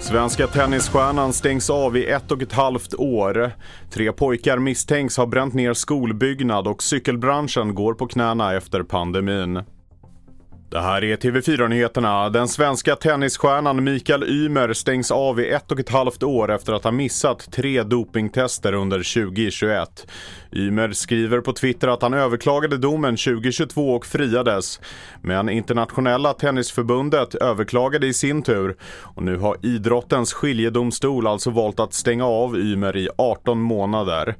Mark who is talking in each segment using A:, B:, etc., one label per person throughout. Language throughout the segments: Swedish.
A: Svenska tennisstjärnan stängs av i ett och ett halvt år. Tre pojkar misstänks ha bränt ner skolbyggnad och cykelbranschen går på knäna efter pandemin. Det här är TV4-nyheterna. Den svenska tennisstjärnan Mikael Ymer stängs av i ett och ett halvt år efter att ha missat tre dopingtester under 2021. Ymer skriver på Twitter att han överklagade domen 2022 och friades. Men internationella tennisförbundet överklagade i sin tur och nu har idrottens skiljedomstol alltså valt att stänga av Ymer i 18 månader.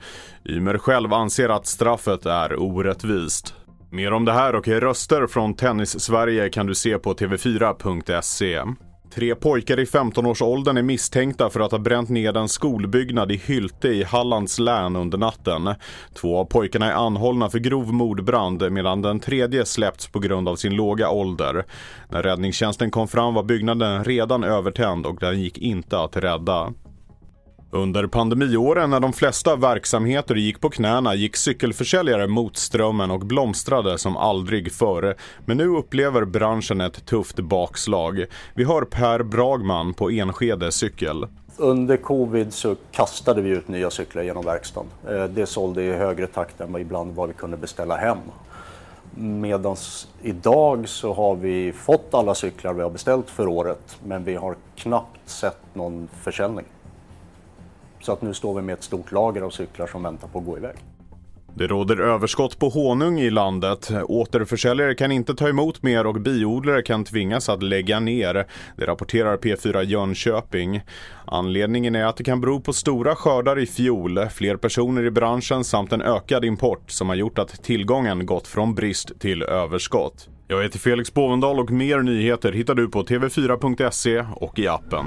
A: Ymer själv anser att straffet är orättvist. Mer om det här och röster från Tennis-Sverige kan du se på tv4.se. Tre pojkar i 15-årsåldern är misstänkta för att ha bränt ned en skolbyggnad i Hylte i Hallands län under natten. Två av pojkarna är anhållna för grov mordbrand medan den tredje släppts på grund av sin låga ålder. När räddningstjänsten kom fram var byggnaden redan övertänd och den gick inte att rädda. Under pandemiåren när de flesta verksamheter gick på knäna gick cykelförsäljare mot strömmen och blomstrade som aldrig före. Men nu upplever branschen ett tufft bakslag. Vi hör Per Bragman på Enskede cykel.
B: Under covid så kastade vi ut nya cyklar genom verkstaden. Eh, det sålde i högre takt än vad ibland vad vi kunde beställa hem. Medan idag så har vi fått alla cyklar vi har beställt för året men vi har knappt sett någon försäljning. Så att nu står vi med ett stort lager av cyklar som väntar på att gå iväg.
A: Det råder överskott på honung i landet. Återförsäljare kan inte ta emot mer och biodlare kan tvingas att lägga ner. Det rapporterar P4 Jönköping. Anledningen är att det kan bero på stora skördar i fjol, fler personer i branschen samt en ökad import som har gjort att tillgången gått från brist till överskott. Jag heter Felix Bovendal och mer nyheter hittar du på tv4.se och i appen.